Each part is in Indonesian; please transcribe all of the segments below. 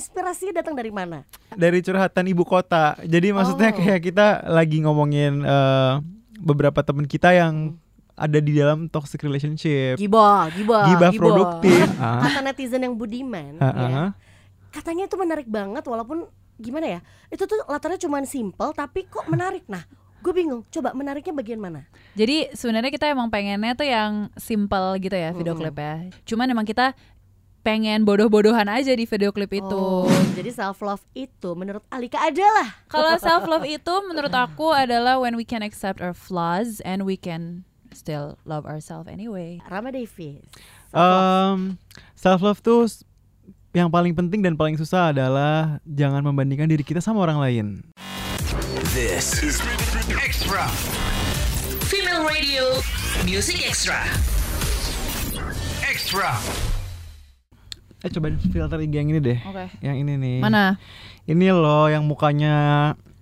inspirasinya datang dari mana? Dari curhatan ibu kota. Jadi maksudnya Oh. kayak kita lagi ngomongin eh, beberapa teman kita yang ada di dalam toxic relationship. Gibah, gibah, Gibah produktif. Ah. Kata netizen yang budiman, Ah, ya, ah. katanya itu menarik banget walaupun gimana ya? Itu tuh latarnya cuma simple tapi kok menarik. Nah, gue bingung. Coba menariknya bagian mana? Jadi sebenarnya kita emang pengennya tuh yang simple gitu ya video Mm-mm. klipnya. Cuman emang kita pengen bodoh-bodohan aja di video klip itu. Oh, jadi self love itu menurut Alika adalah Kalau self love itu menurut aku adalah when we can accept our flaws and we can still love ourselves anyway. Rama Davis. Um, self love tuh yang paling penting dan paling susah adalah jangan membandingkan diri kita sama orang lain. This is Extra. Female Radio Music Extra. Extra. Eh cobain filter IG yang ini deh. Oke. Yang ini nih. Mana? Ini loh yang mukanya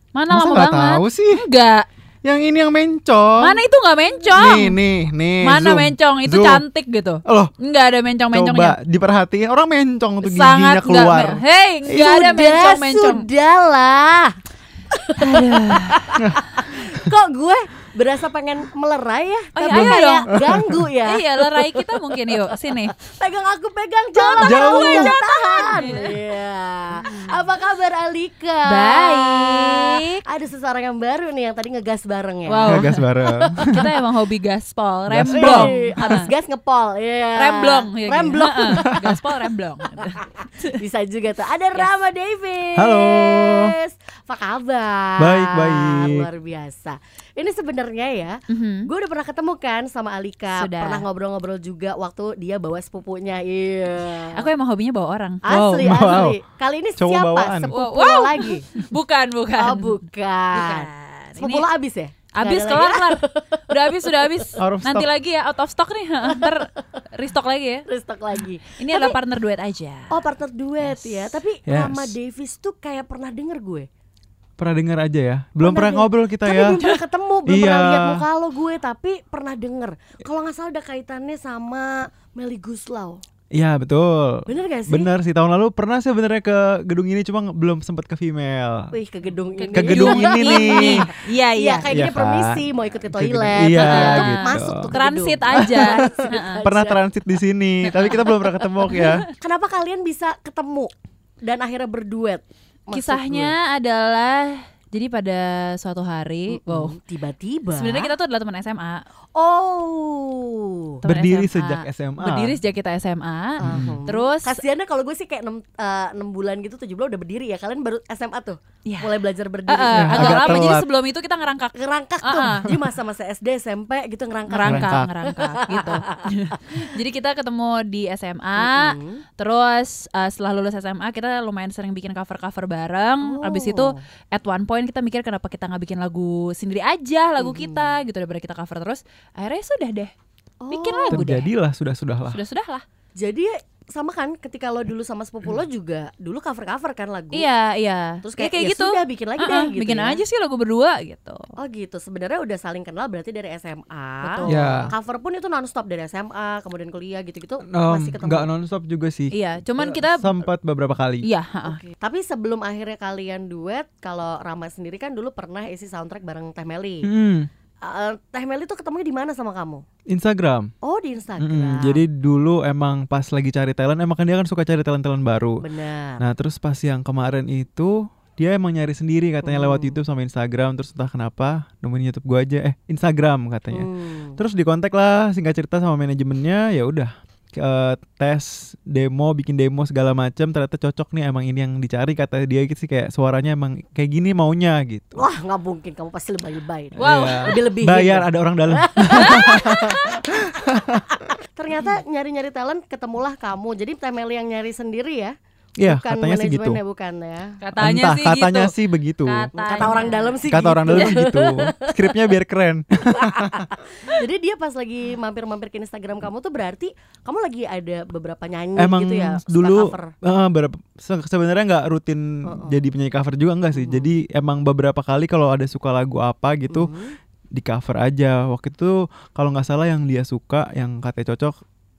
Mana Masa lama nggak banget? tahu sih? Enggak. Yang ini yang mencong. Mana itu nggak mencong? Nih, nih, nih. Mana zoom, mencong? Itu zoom. cantik gitu. Loh, Enggak ada mencong-mencongnya. coba diperhatiin orang mencong tuh giginya Sangat nggak keluar. me- Hei, enggak ada sudah, mencong-mencong. sudah lah. Kok gue berasa pengen melerai ya? Oh, iya, Tapi ayo kayak dong. ganggu ya. Iya, lerai kita mungkin yuk sini. Pegang aku pegang jangan Jauh. tahan, jangan tahan. Iya. Apa kabar Alika? Baik. Ada seseorang yang baru nih yang tadi ngegas bareng ya. Wow. Gas bareng. Kita emang hobi gaspol, remblong. Habis gas ngepol. Iya. Remblong ya. Remblong. Gaspol remblong. Bisa juga tuh. Ada Rama Davis. Halo. Apa kabar? Baik, baik. Luar biasa. Ini sebenarnya ya, Mhm. gue udah pernah ketemu kan sama Alika. Sudah. Pernah ngobrol-ngobrol juga waktu dia bawa sepupunya. Iya. Aku emang hobinya bawa orang. Asli, Wow. asli. Kali ini Cowok siapa? bawaan. Sepupu Wow. lagi? Bukan, bukan. Oh, bukan. Bukan. Sepupu Ini lo abis ya? Abis kelar kelar. Udah habis, sudah habis. Nanti stock. lagi ya out of stock nih. Ntar restock lagi ya. Restock lagi. Ini adalah partner duet aja. Oh partner duet ya. Tapi Yes. Rama Davis tuh kayak pernah denger gue. Pernah dengar aja ya? Belum pernah, denger. ngobrol kita ya. belum pernah ketemu, belum Iya. pernah lihat muka lo gue, tapi pernah denger. Kalau nggak salah ada kaitannya sama Meli Guslau. Iya, betul. Bener gak sih? Bener sih tahun lalu pernah sih sebenarnya ke gedung ini cuma belum sempat ke female. Wih ke gedung ini. Ke gedung ini nih. Iya, Iya iya. kayak Iya gini kan? permisi mau ikut ke toilet. iya, gitu. gitu. Masuk tuh ke Transit gedung. aja. Pernah transit di sini, tapi kita belum pernah ketemu ya. Kenapa kalian bisa ketemu dan akhirnya berduet? Kisahnya adalah jadi pada suatu hari, wow. Hmm, tiba-tiba. Sebenarnya kita tuh adalah teman SMA. Oh. Teman Berdiri SMA. sejak SMA. Berdiri sejak kita SMA. Hmm. Terus Kasiannya kalau gue sih kayak 6, bulan gitu 7 bulan udah berdiri ya Kalian baru SMA tuh Iya. Mulai belajar berdiri eh, Ya, agak, agak lama jadi sebelum itu kita ngerangkak Ngerangkak tuh Ah, ah. Jadi masa-masa SD, SMP gitu ngerangkak ngerangkak Ngerangkak. ngerangkak gitu. jadi kita ketemu di SMA. Mm-mm. Terus eh, setelah lulus SMA kita lumayan sering bikin cover-cover bareng. Oh. Abis itu at one point kita mikir kenapa kita nggak bikin lagu sendiri aja lagu kita gitu daripada kita cover terus. Akhirnya sudah deh bikin Oh. lagu deh. Terjadilah sudah-sudah lah. Sudah sudah lah. Jadi sama kan ketika lo dulu sama sepupu lo juga Dulu cover-cover kan lagu Iya iya. Terus Ya, kayak, ya gitu. sudah bikin lagi Uh-uh, deh gitu bikin ya. aja sih lagu berdua gitu. Oh gitu Sebenarnya udah saling kenal berarti dari SMA Betul. Ya. Cover pun itu non-stop dari SMA Kemudian kuliah gitu-gitu Um, Masih ketemu nggak nonstop juga sih. Iya, cuman kita sempat beberapa kali. iya, ha-ha. Oke. Tapi sebelum akhirnya kalian duet, kalau Rama sendiri kan dulu pernah isi soundtrack bareng Teh Meli. Hmm, Eh, Teh Meli tuh ketemunya di mana sama kamu? Instagram. Oh di Instagram. Mm-mm, Jadi dulu emang pas lagi cari talent, emang kan dia kan suka cari talent-talent baru. benar. Nah terus pas yang kemarin itu dia emang nyari sendiri katanya lewat Hmm. YouTube sama Instagram terus entah kenapa nemuin YouTube gua aja eh Instagram katanya. Hmm. Terus dikontak lah singkat cerita sama manajemennya ya udah eh, tes demo bikin demo segala macam ternyata cocok nih emang ini yang dicari kata dia gitu sih kayak suaranya emang kayak gini maunya gitu. Wah nggak mungkin kamu pasti lebay-lebay. Wow. Iya. Lebih lebih. Bayar ada orang dalam. Ternyata nyari-nyari talent ketemulah kamu. Jadi Teh Meli yang nyari sendiri ya. Iya bukan katanya sih gitu. manajemennya bukan ya. Katanya Entah sih katanya gitu. sih begitu. Katanya. Kata orang dalam sih. Kata orang gitu. dalam gitu. Skripnya biar keren. Jadi dia pas lagi mampir-mampir ke Instagram kamu tuh berarti kamu lagi ada beberapa nyanyi Emang gitu ya. dulu cover. eh, berapa- se- sebenarnya nggak rutin Oh, oh. jadi penyanyi cover juga enggak sih. Jadi emang beberapa kali kalau ada suka lagu apa gitu Mhm. di cover aja. Waktu itu kalau nggak salah yang dia suka yang katanya cocok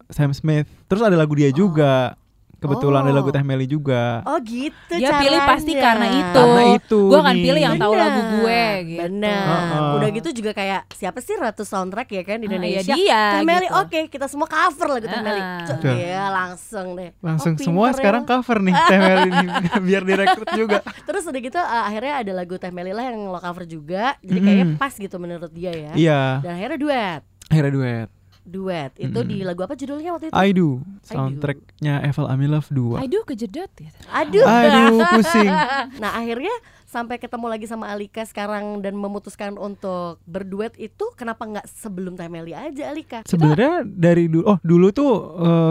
Sam Smith. Terus ada lagu dia juga kebetulan ada Oh. lagu Teh Meli juga. Oh gitu Dia pilih pasti caranya. karena itu. Karena itu Gue akan nih. pilih yang tahu Bener, lagu gue gitu. Benar. Heeh. Udah gitu juga kayak siapa sih Ratu Soundtrack ya kan di Ah, iya Indonesia. dia, Teh Meli gitu. oke kita semua cover lagu Teh Meli. Betul. Iya langsung deh. Langsung Oh, semua ya sekarang cover nih Teh Meli ini biar direkrut juga. Terus udah gitu uh, akhirnya ada lagu Teh Meli lah yang lo cover juga. Jadi kayaknya pas gitu menurut dia ya. Iya, Dan akhirnya duet. akhirnya duet. Duet. Itu di lagu apa judulnya waktu itu? I Do soundtracknya Evel Amilov 2. Aduh kejedot gitu. Aduh. Aduh pusing. Nah akhirnya sampai ketemu lagi sama Alika sekarang dan memutuskan untuk berduet itu kenapa nggak sebelum Teh Meli aja Alika? Sebenarnya dari dulu oh dulu tuh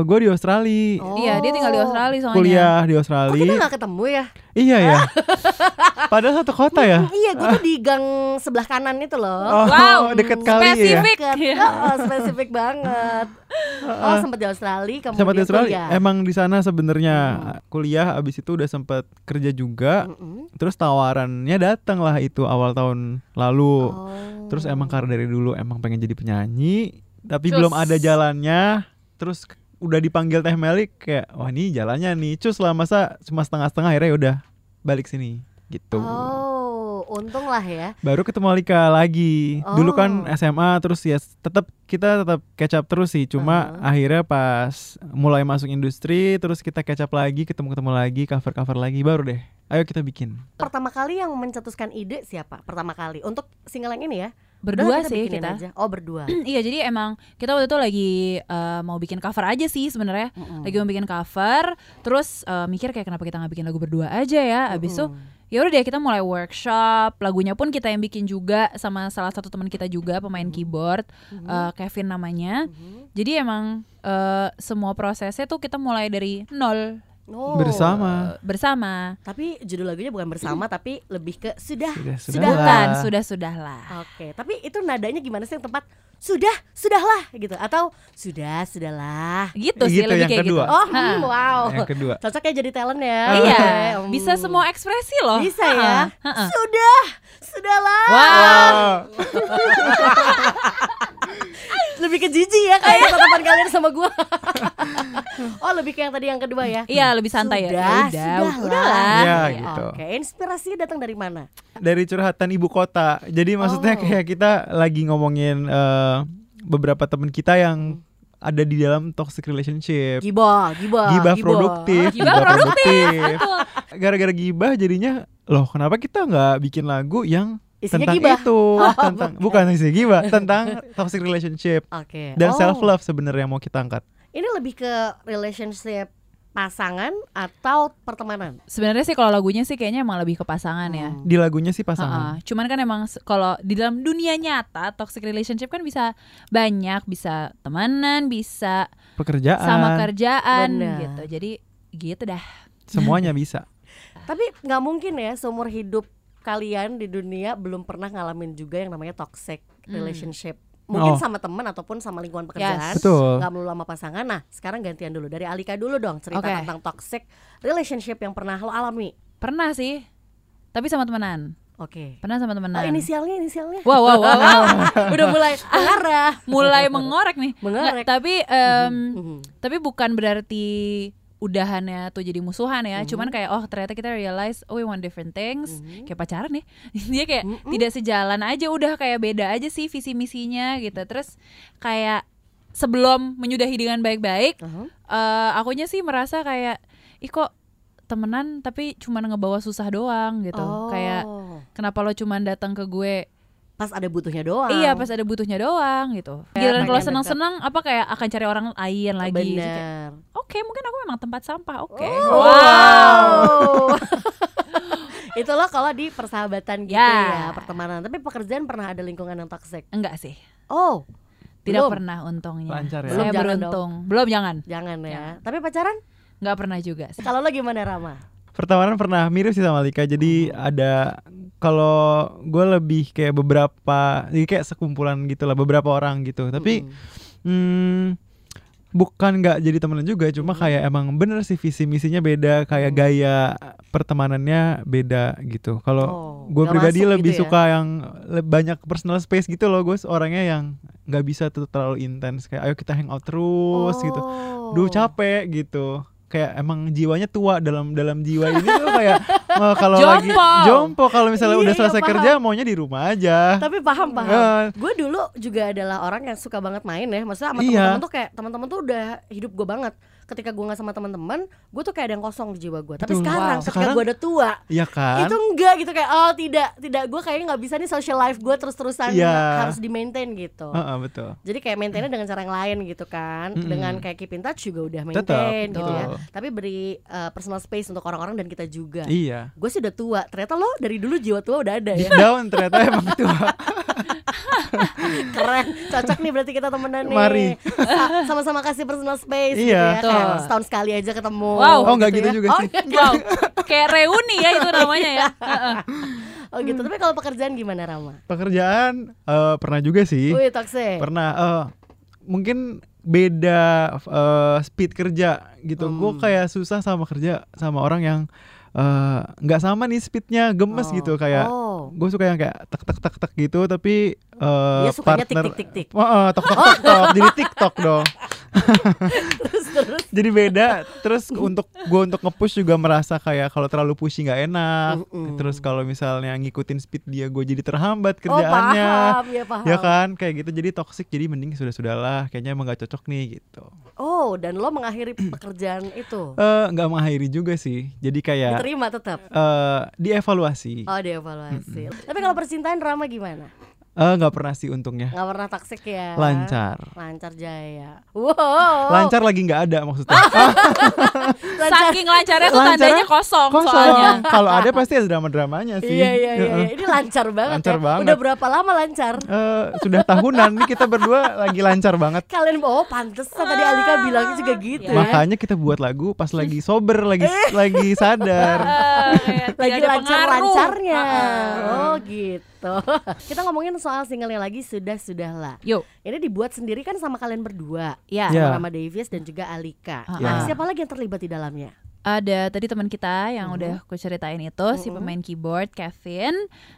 gue di Australia. Oh. Iya dia tinggal di Australia soalnya. Kuliah di Kok kita Australia. nggak ketemu ya? Iya ya. Padahal satu kota ya. Iya, gue tuh di gang sebelah kanan itu loh. Oh, Wow, deket kali ya. spesifik. Deket. Iya. Oh, spesifik banget. Oh, sempat di Australia, kemudian Sempat di Australia. kuliah. Emang di sana sebenarnya kuliah abis itu udah sempat kerja juga. Mm-mm. Terus tawarannya datang lah itu awal tahun lalu. Oh. Terus emang karena dari dulu emang pengen jadi penyanyi, tapi Cus. belum ada jalannya. Terus udah dipanggil Teh Meli kayak wah ini jalannya nih. Cus lah masa cuma setengah-setengah akhirnya udah balik sini gitu. Oh, untung lah ya. Baru ketemu Alika lagi. Dulu kan Oh. SMA terus ya tetap kita tetap catch up terus sih. Cuma Uh-huh. akhirnya pas mulai masuk industri terus kita catch up lagi, ketemu-ketemu lagi, cover-cover lagi baru deh. Ayo kita bikin. Pertama kali yang mencetuskan ide siapa? Pertama kali untuk single yang ini ya? Berdua Udah, sih kita. aja. Oh, berdua. iya jadi emang kita waktu itu lagi eh, mau bikin cover aja sih sebenarnya. Mm-mm. Lagi mau bikin cover, terus eh, mikir kayak kenapa kita nggak bikin lagu berdua aja ya. Abis itu Mm-mm. ya udah deh kita mulai workshop lagunya pun kita yang bikin juga sama salah satu teman kita juga pemain keyboard eh, Kevin namanya Mhm. jadi emang eh, semua prosesnya tuh kita mulai dari nol Oh. Bersama. bersama Tapi judul lagunya bukan bersama tapi lebih ke sudah. Sudah, Sudah. sudah. bukan sudah sudahlah Oke, tapi itu nadanya gimana sih yang tepat? Sudah, sudahlah gitu atau sudah, sudahlah. gitu sih Gitu, lebih yang kayak kedua. gitu Oh, Ha. hmm, wow. Yang kedua. Cocoknya jadi talent ya. iya Hmm. bisa semua ekspresi loh Bisa ya. Ha-ha, ha-ha. Sudah, sudahlah. wow Lebih ke jijik ya kayak tatapan kalian sama gua. oh, lebih ke yang tadi yang kedua ya. iya lebih santai ya Sudah, Ya udah sudahlah. udahlah Iya, Iya. gitu. Oke, inspirasinya datang dari mana? dari curhatan ibu kota. Jadi maksudnya Oh. kayak kita lagi ngomongin eh, beberapa temen kita yang ada di dalam toxic relationship. Gibah, gibah, Gibah produktif, Gibah produktif. Gara-gara gibah jadinya loh kenapa kita nggak bikin lagu yang Isinya tentang gibah. itu, tentang bukan isi gibah, tentang toxic relationship Oke. dan Oh, self love sebenarnya mau kita angkat. Ini lebih ke relationship pasangan atau pertemanan? sebenarnya sih kalau lagunya sih kayaknya emang lebih ke pasangan ya Hmm. Di lagunya sih pasangan. Cuman kan emang kalau di dalam dunia nyata toxic relationship kan bisa banyak, bisa temenan, bisa Pekerjaan sama kerjaan Benar. gitu. Jadi gitu dah. semuanya bisa. Tapi nggak mungkin ya seumur hidup kalian di dunia belum pernah ngalamin juga yang namanya toxic relationship. Mungkin Oh. sama teman ataupun sama lingkungan pekerjaan. Betul. Nggak melulu sama pasangan. Nah, sekarang gantian dulu dari Alika dulu dong cerita Oke. tentang toxic relationship yang pernah lo alami. Pernah sih. Tapi sama temenan. Oke. Pernah sama temenan. Oh, inisialnya inisialnya. Wow, wow, wow, wow. Udah mulai mengarah. Mulai mengorek nih. Mengorek. Nggak, tapi em, Mhm. tapi bukan berarti udahannya tuh jadi musuhan ya. Mhm. Cuman kayak oh ternyata kita realize oh we want different things. Mhm. Kayak pacaran nih. Dia kayak Mhm. tidak sejalan aja udah kayak beda aja sih visi misinya gitu. Terus kayak sebelum menyudahi dengan baik-baik, Aha. eh akunya sih merasa kayak ih kok temenan tapi cuman ngebawa susah doang gitu. Oh. Kayak kenapa lo cuman datang ke gue pas ada butuhnya doang. Iya pas ada butuhnya doang gitu. Giliran kalau pengen seneng-seneng apa kayak akan cari orang lain lagi. Kayak, Bener. Oke mungkin aku memang tempat sampah. Oke. Oh. Wow. Itu loh kalau di persahabatan gitu Ya. ya, pertemanan. Tapi pekerjaan pernah ada lingkungan yang toxic. Enggak sih. Oh, Tidak belum? pernah untungnya. Lancar ya? Saya Belum, jangan beruntung. Belum jangan. Jangan ya. Jangan. Tapi pacaran? Enggak pernah juga sih. Kalau lo gimana Rama? Pertemanan pernah mirip sih sama Lika. Jadi ada kalau gue lebih kayak beberapa, jadi kayak sekumpulan gitu lah, beberapa orang gitu. Tapi Mm-mm. hmm, bukan nggak jadi temenan juga, cuma kayak emang bener sih visi misinya beda, kayak gaya pertemanannya beda gitu. Kalau Oh, gue pribadi lebih gitu ya? suka yang le- banyak personal space gitu loh, gue orangnya yang nggak bisa tuh terlalu intens kayak ayo kita hangout terus gitu. Oh. Duh capek gitu. Kayak emang jiwanya tua dalam dalam jiwa ini tuh kayak eh, kalau lagi Jompo. kalau misalnya Iya, udah iya, selesai paham. kerja maunya di rumah aja. Tapi paham paham. Eh. Gue dulu juga adalah orang yang suka banget main ya. Maksudnya sama Iya. teman-teman tuh kayak teman-teman tuh udah hidup gue banget. Ketika gue nggak sama teman-teman, gue tuh kayak ada yang kosong di jiwa gue. Tapi Betul. sekarang, Wow. ketika Sekarang- gue udah tua, Iya kan? itu enggak gitu kayak oh tidak tidak gue kayaknya nggak bisa nih social life gue terus-terusan Iya. harus di maintain gitu. Heeh, betul. Jadi kayak maintainnya dengan cara yang lain gitu kan. Mm-mm. Dengan kayak keep in touch juga udah Tetap, maintain gitu ya. betul. Tapi beri uh, personal space untuk orang-orang dan kita juga. Iya. Gue sih udah tua. Ternyata lo dari dulu jiwa tua udah ada ya. down ternyata emang tua. Keren. Cocok nih berarti kita temenan nih. Mari. Sa- Sama-sama kasih personal space gitu Iya. ya. Kayak Betul. setahun sekali aja ketemu. Wow. Oh, nggak gitu ya. juga oh, sih. nggak Wow, kayak reuni ya itu namanya ya. Heeh. Oh gitu. Tapi kalau pekerjaan gimana Rama? Pekerjaan eh, pernah juga sih. Wih, toxic. Pernah eh, mungkin beda eh, speed kerja gitu. Gue Hmm. kayak susah sama kerja sama orang yang eh, nggak sama nih speednya gemes Oh. gitu kayak Oh. Gue suka yang kayak tek tek tek tek gitu tapi eh, Dia sukanya tik, partner tik, tik, tik. Tok tok tok jadi TikTok dong. Terus terus. jadi beda terus untuk gue untuk nge-push juga merasa kayak kalau terlalu pushy nggak enak Mm-mm. terus kalau misalnya ngikutin speed dia gue jadi terhambat Oh kerjaannya paham ya paham. ya kan kayak gitu jadi toxic jadi mending sudah sudahlah kayaknya emang gak cocok nih gitu Oh dan lo mengakhiri pekerjaan itu. eh nggak mengakhiri juga sih jadi kayak Diterima tetap. eh dievaluasi Oh dievaluasi. Tapi kalau percintaan Rama gimana? Eh nggak pernah sih untungnya Nggak pernah toxic ya? lancar Lancar jaya. Wow. lancar lagi nggak ada maksudnya Lancar. Saking lancarnya tuh Lancarnya tandanya kosong, kosong soalnya. kalau ada pasti ada drama dramanya sih Iya iya iya. Iya. Ini lancar banget Lancar ya. banget. Udah berapa lama lancar? Eh, sudah tahunan nih kita berdua lagi lancar banget Kalian oh pantesan tadi Alika bilangnya juga gitu ya. makanya kita buat lagu pas lagi sober lagi lagi sadar Eh, kayak lagi tidak ada lancar pengaruh. lancarnya. Heeh. Oh gitu. Kita ngomongin soal singlenya lagi sudah sudahlah. Yuk, Ini dibuat sendiri kan sama kalian berdua. ya. Ya. Sama Davis dan juga Alika. Ah, Nah, ah. siapa lagi yang terlibat di dalamnya? Ada tadi teman kita yang Mhm. udah aku ceritain itu si Mhm. pemain keyboard Kevin.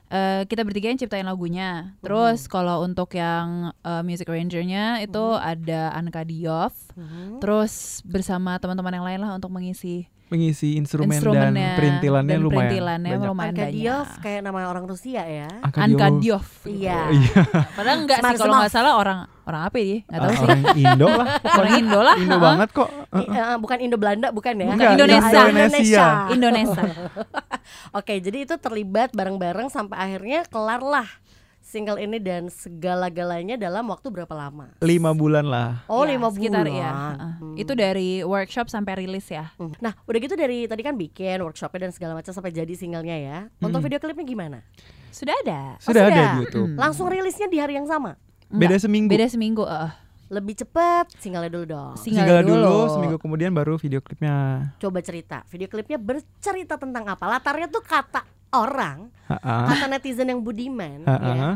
Eh, kita bertiga yang ciptain lagunya. Terus Mhm. kalau untuk yang eh, music arrangernya itu ada Anka Diof. Hmm. Terus bersama teman-teman yang lain lah untuk mengisi mengisi instrumen dan perintilannya dan lumayan perintilannya banyak. lumayan kayak nama orang Rusia ya. Anka Diof. Iya. Iya. Padahal enggak sih kalau nggak salah orang orang apa ya? Enggak tahu Ah, sih. orang Indo lah Orang Indo lah. Indo Heeh. banget kok eh, bukan Indo Belanda bukan ya? Bukan, Indonesia. Indonesia. Indonesia. Oke, jadi itu terlibat bareng-bareng sampai akhirnya kelar lah single ini dan segala-galanya dalam waktu berapa lama? lima bulan lah Oh, Ya, lima sekitar bulan. ya. heeh. Hmm. Itu dari workshop sampai rilis ya. Hmm. Nah, udah gitu dari tadi kan bikin workshopnya dan segala macam sampai jadi singlenya ya. Untuk Hmm. video klipnya gimana? Sudah ada. sudah? sudah ada di YouTube Hmm. Langsung rilisnya di hari yang sama. beda Enggak, seminggu Beda seminggu, heeh. Lebih cepet singlenya dulu dong. Single Single dulu. dulu. seminggu kemudian baru video klipnya Coba cerita. Video klipnya bercerita tentang apa? Latarnya tuh kata orang, Ha-ha. kata netizen yang budiman ya. Ha-ha.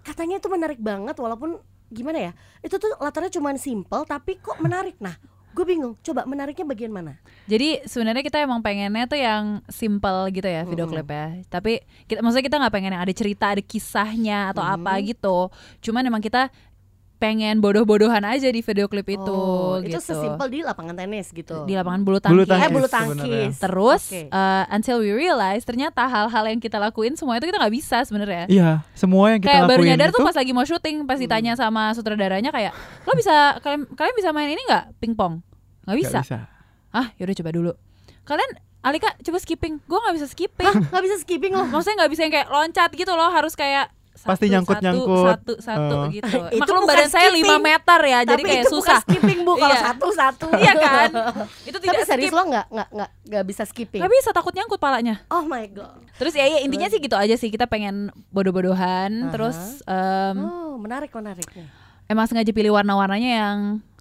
Katanya itu menarik banget walaupun gimana ya? Itu tuh latarnya cuma simple tapi kok menarik. Nah, gue bingung. Coba menariknya bagian mana? Jadi sebenarnya kita emang pengennya tuh yang simple gitu ya video Mm-mm. klipnya. Tapi kita maksudnya kita nggak pengen yang ada cerita, ada kisahnya atau apa Mm. gitu. Cuman emang kita pengen bodoh-bodohan aja di video klip itu Oh, gitu. Itu sesimpel di lapangan tenis gitu. di lapangan bulu Bulu tangkis. eh tangkis. bulu sebenarnya. tangkis. Terus Oke. uh, until we realize ternyata hal-hal yang kita lakuin semua itu kita nggak bisa sebenarnya. iya semua yang kita kayak baru lakuin nyadar itu tuh pas lagi mau syuting pas ditanya sama sutradaranya kayak lo bisa kalian kalian bisa main ini nggak pingpong nggak bisa. bisa ah yaudah coba dulu kalian Alika coba skipping gue nggak bisa skipping Hah, nggak bisa skipping loh. maksudnya nggak bisa yang kayak loncat gitu loh harus kayak satu, Pasti nyangkut-nyangkut. satu satu Eh. gitu Itu maklum badan saya 5 skipping, meter ya jadi Tapi kayak itu susah bukan skipping bu kalau Iya. satu-satu. iya kan itu Tapi tidak serius skip lo nggak nggak nggak nggak bisa skipping. nggak bisa takut nyangkut palanya Oh my god. terus ya, ya intinya sih gitu aja sih kita pengen bodoh-bodohan Aha. terus em, Oh menarik menarik nih. emang sengaja pilih warna-warnanya yang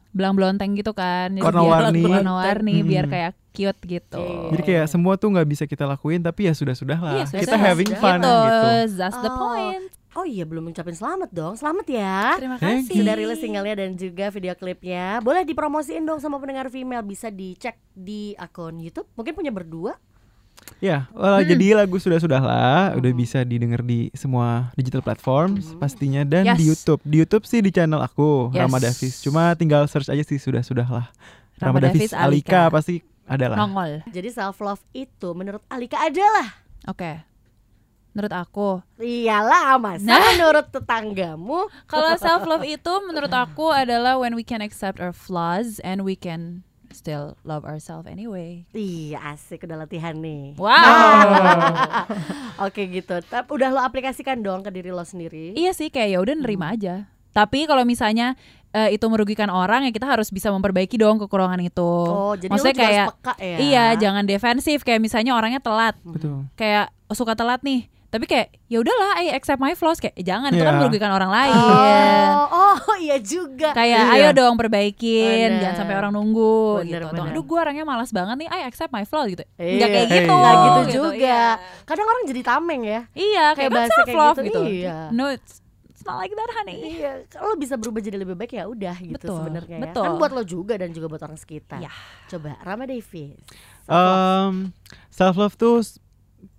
belang-belonteng gitu kan Jadi Warna-warni. biar, warna-warni Hmm. biar kayak cute gitu Oke. jadi kayak semua tuh nggak bisa kita lakuin tapi ya sudah sudah lah Iya, sudah kita sudah. having Sudah. fun gitu, gitu that's the Oh. point Oh iya belum ngucapin selamat dong. Selamat ya. terima kasih Sudah rilis singlenya dan juga video klipnya. Boleh dipromosiin dong sama pendengar female. Bisa dicek di akun YouTube. Mungkin punya berdua. Ya, eh, Hmm. jadi lagu sudah sudah lah, udah bisa didengar di semua digital platform Hmm. pastinya dan Yes. di YouTube. Di YouTube sih di channel aku Yes. Rama Davis. Cuma tinggal search aja sih sudah sudah lah. Rama Davis Alika Alika. pasti adalah. nongol. Jadi self love itu menurut Alika adalah Oke. Menurut aku, Iyalah masa Nah. menurut tetanggamu kalau self love itu menurut aku adalah when we can accept our flaws and we can still love ourselves anyway. Iya asik udah latihan nih Wow. Oke gitu Tapi udah lo aplikasikan dong ke diri lo sendiri iya sih kayak ya udah nerima aja. Tapi kalau misalnya eh, itu merugikan orang ya kita harus bisa memperbaiki dong kekurangan itu. Oh jadi Maksudnya kayak harus peka ya iya jangan defensif kayak misalnya orangnya telat Betul. kayak oh, suka telat nih tapi kayak ya udahlah I accept my flaws kayak "Eh, jangan itu kan Iya. merugikan orang lain Oh, oh iya juga kayak Iya. ayo dong perbaikin Bener. jangan sampai orang nunggu Bener, gitu Atau, bener. aduh gue orangnya malas banget nih I accept my flaws gitu Iya. nggak kayak gitu Nggak gitu juga iya. Kadang orang jadi tameng ya iya Kayak kayak, bahasa self kayak love gitu, gitu, iya. no it's, it's not like that honey Iya, kalau lo bisa berubah jadi lebih baik ya udah gitu Betul, sebenarnya ya. Kan buat lo juga dan juga buat orang sekitar. Iya. Coba Rama Davis. Um, self love tuh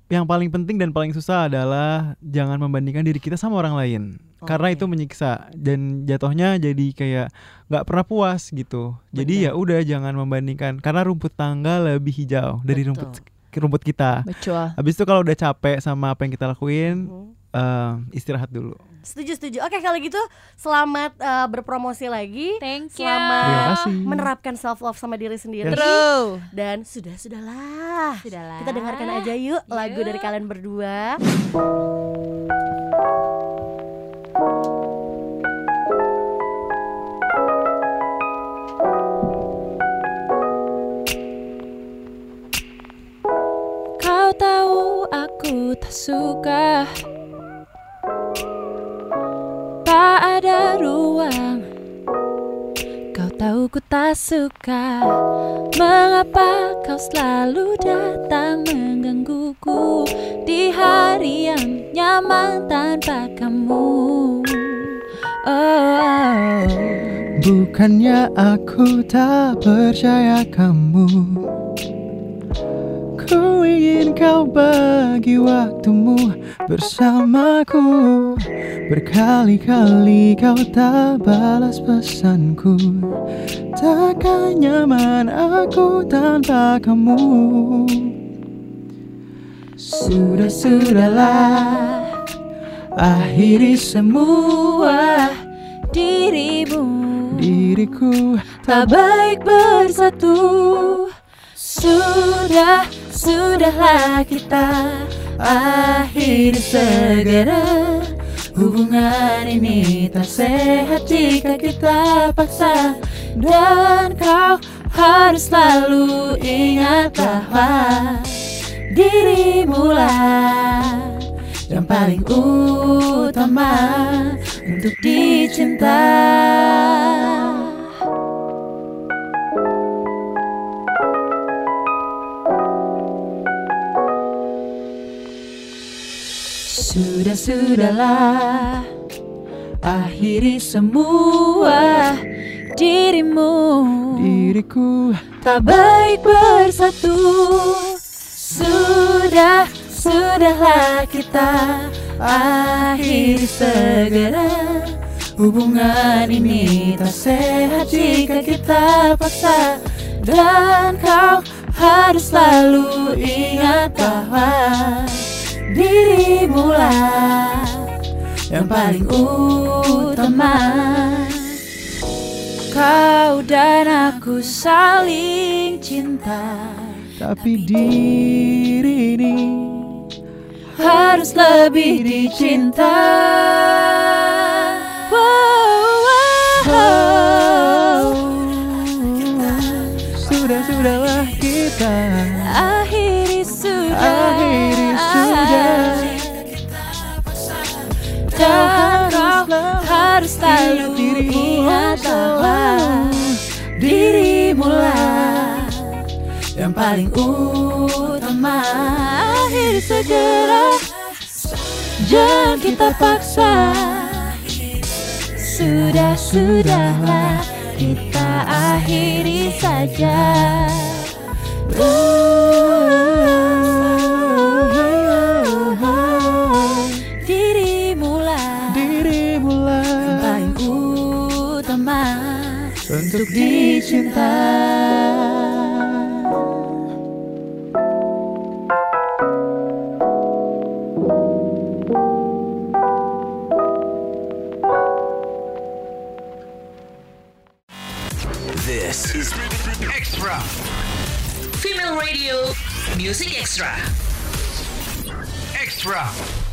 yang paling penting dan paling susah adalah jangan membandingkan diri kita sama orang lain karena Oke. itu menyiksa dan jatuhnya jadi kayak nggak pernah puas gitu jadi ya udah jangan membandingkan karena rumput tangga lebih hijau dari Betul. rumput rumput kita betul habis itu kalau udah capek sama apa yang kita lakuin Hmm. eh, istirahat dulu Setuju setuju. Oke kalau gitu selamat eh, berpromosi lagi. thank you Selamat menerapkan self love sama diri sendiri. Yes. True. Dan sudah sudahlah. Sudahlah. Kita dengarkan aja yuk lagu Yuk. dari kalian berdua. Suka. Tak ada ruang. Kau tahu ku tak suka. Mengapa kau selalu datang menggangguku Di hari yang nyaman tanpa kamu? Oh, bukannya aku tak percaya kamu ingin kau bagi waktumu bersamaku. Berkali-kali kau tak balas pesanku. Takkan nyaman aku tanpa kamu. Sudah-sudahlah Akhiri semua dirimu. Diriku tak baik bersatu. Sudah, sudahlah kita akhiri segera. Hubungan ini tak sehat jika kita paksa. Dan kau harus selalu ingat bahwa Dirimu lah yang paling utama untuk dicinta Sudah-sudahlah Akhiri semua dirimu. Diriku. Tak baik bersatu. Sudah, sudahlah kita akhiri segera Hubungan ini. Tak sehat jika kita paksa Dan kau harus selalu ingat bahwa Dirimu lah yang paling utama. Kau dan aku saling cinta. Tapi diri ini Harus lebih dicinta paling utama. Akhiri segera. Jangan kita paksa. Sudah-sudahlah kita akhiri saja. Yang paling utama. Untuk dicinta. Music Extra. Extra.